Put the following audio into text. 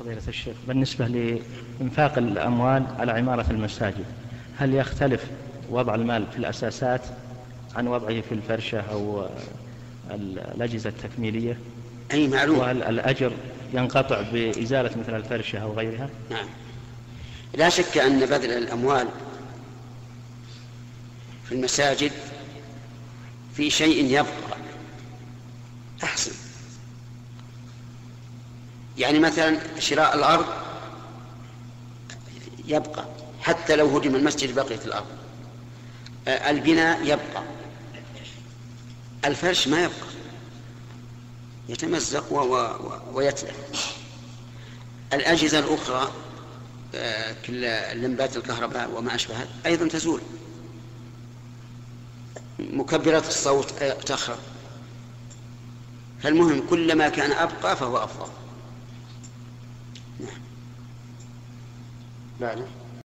فضيلة الشيخ بالنسبة لإنفاق الأموال على عمارة المساجد هل يختلف وضع المال في الأساسات عن وضعه في الفرشة أو الأجهزة التكميلية؟ أي معلوم. وهل الأجر ينقطع بإزالة مثل الفرشة أو غيرها؟ نعم. لا شك أن بذل الأموال في المساجد في شيء يبقى أحسن. يعني مثلا شراء الأرض يبقى حتى لو هدم المسجد بقيت الأرض. البناء يبقى. الفرش ما يبقى. يتمزق ويتلف. الأجهزة الأخرى آه، كل الكهرباء وما أشبه أيضا تزول. مكبرات الصوت آه، تخرب. فالمهم كلما كان أبقى فهو أفضل. نعم. بعده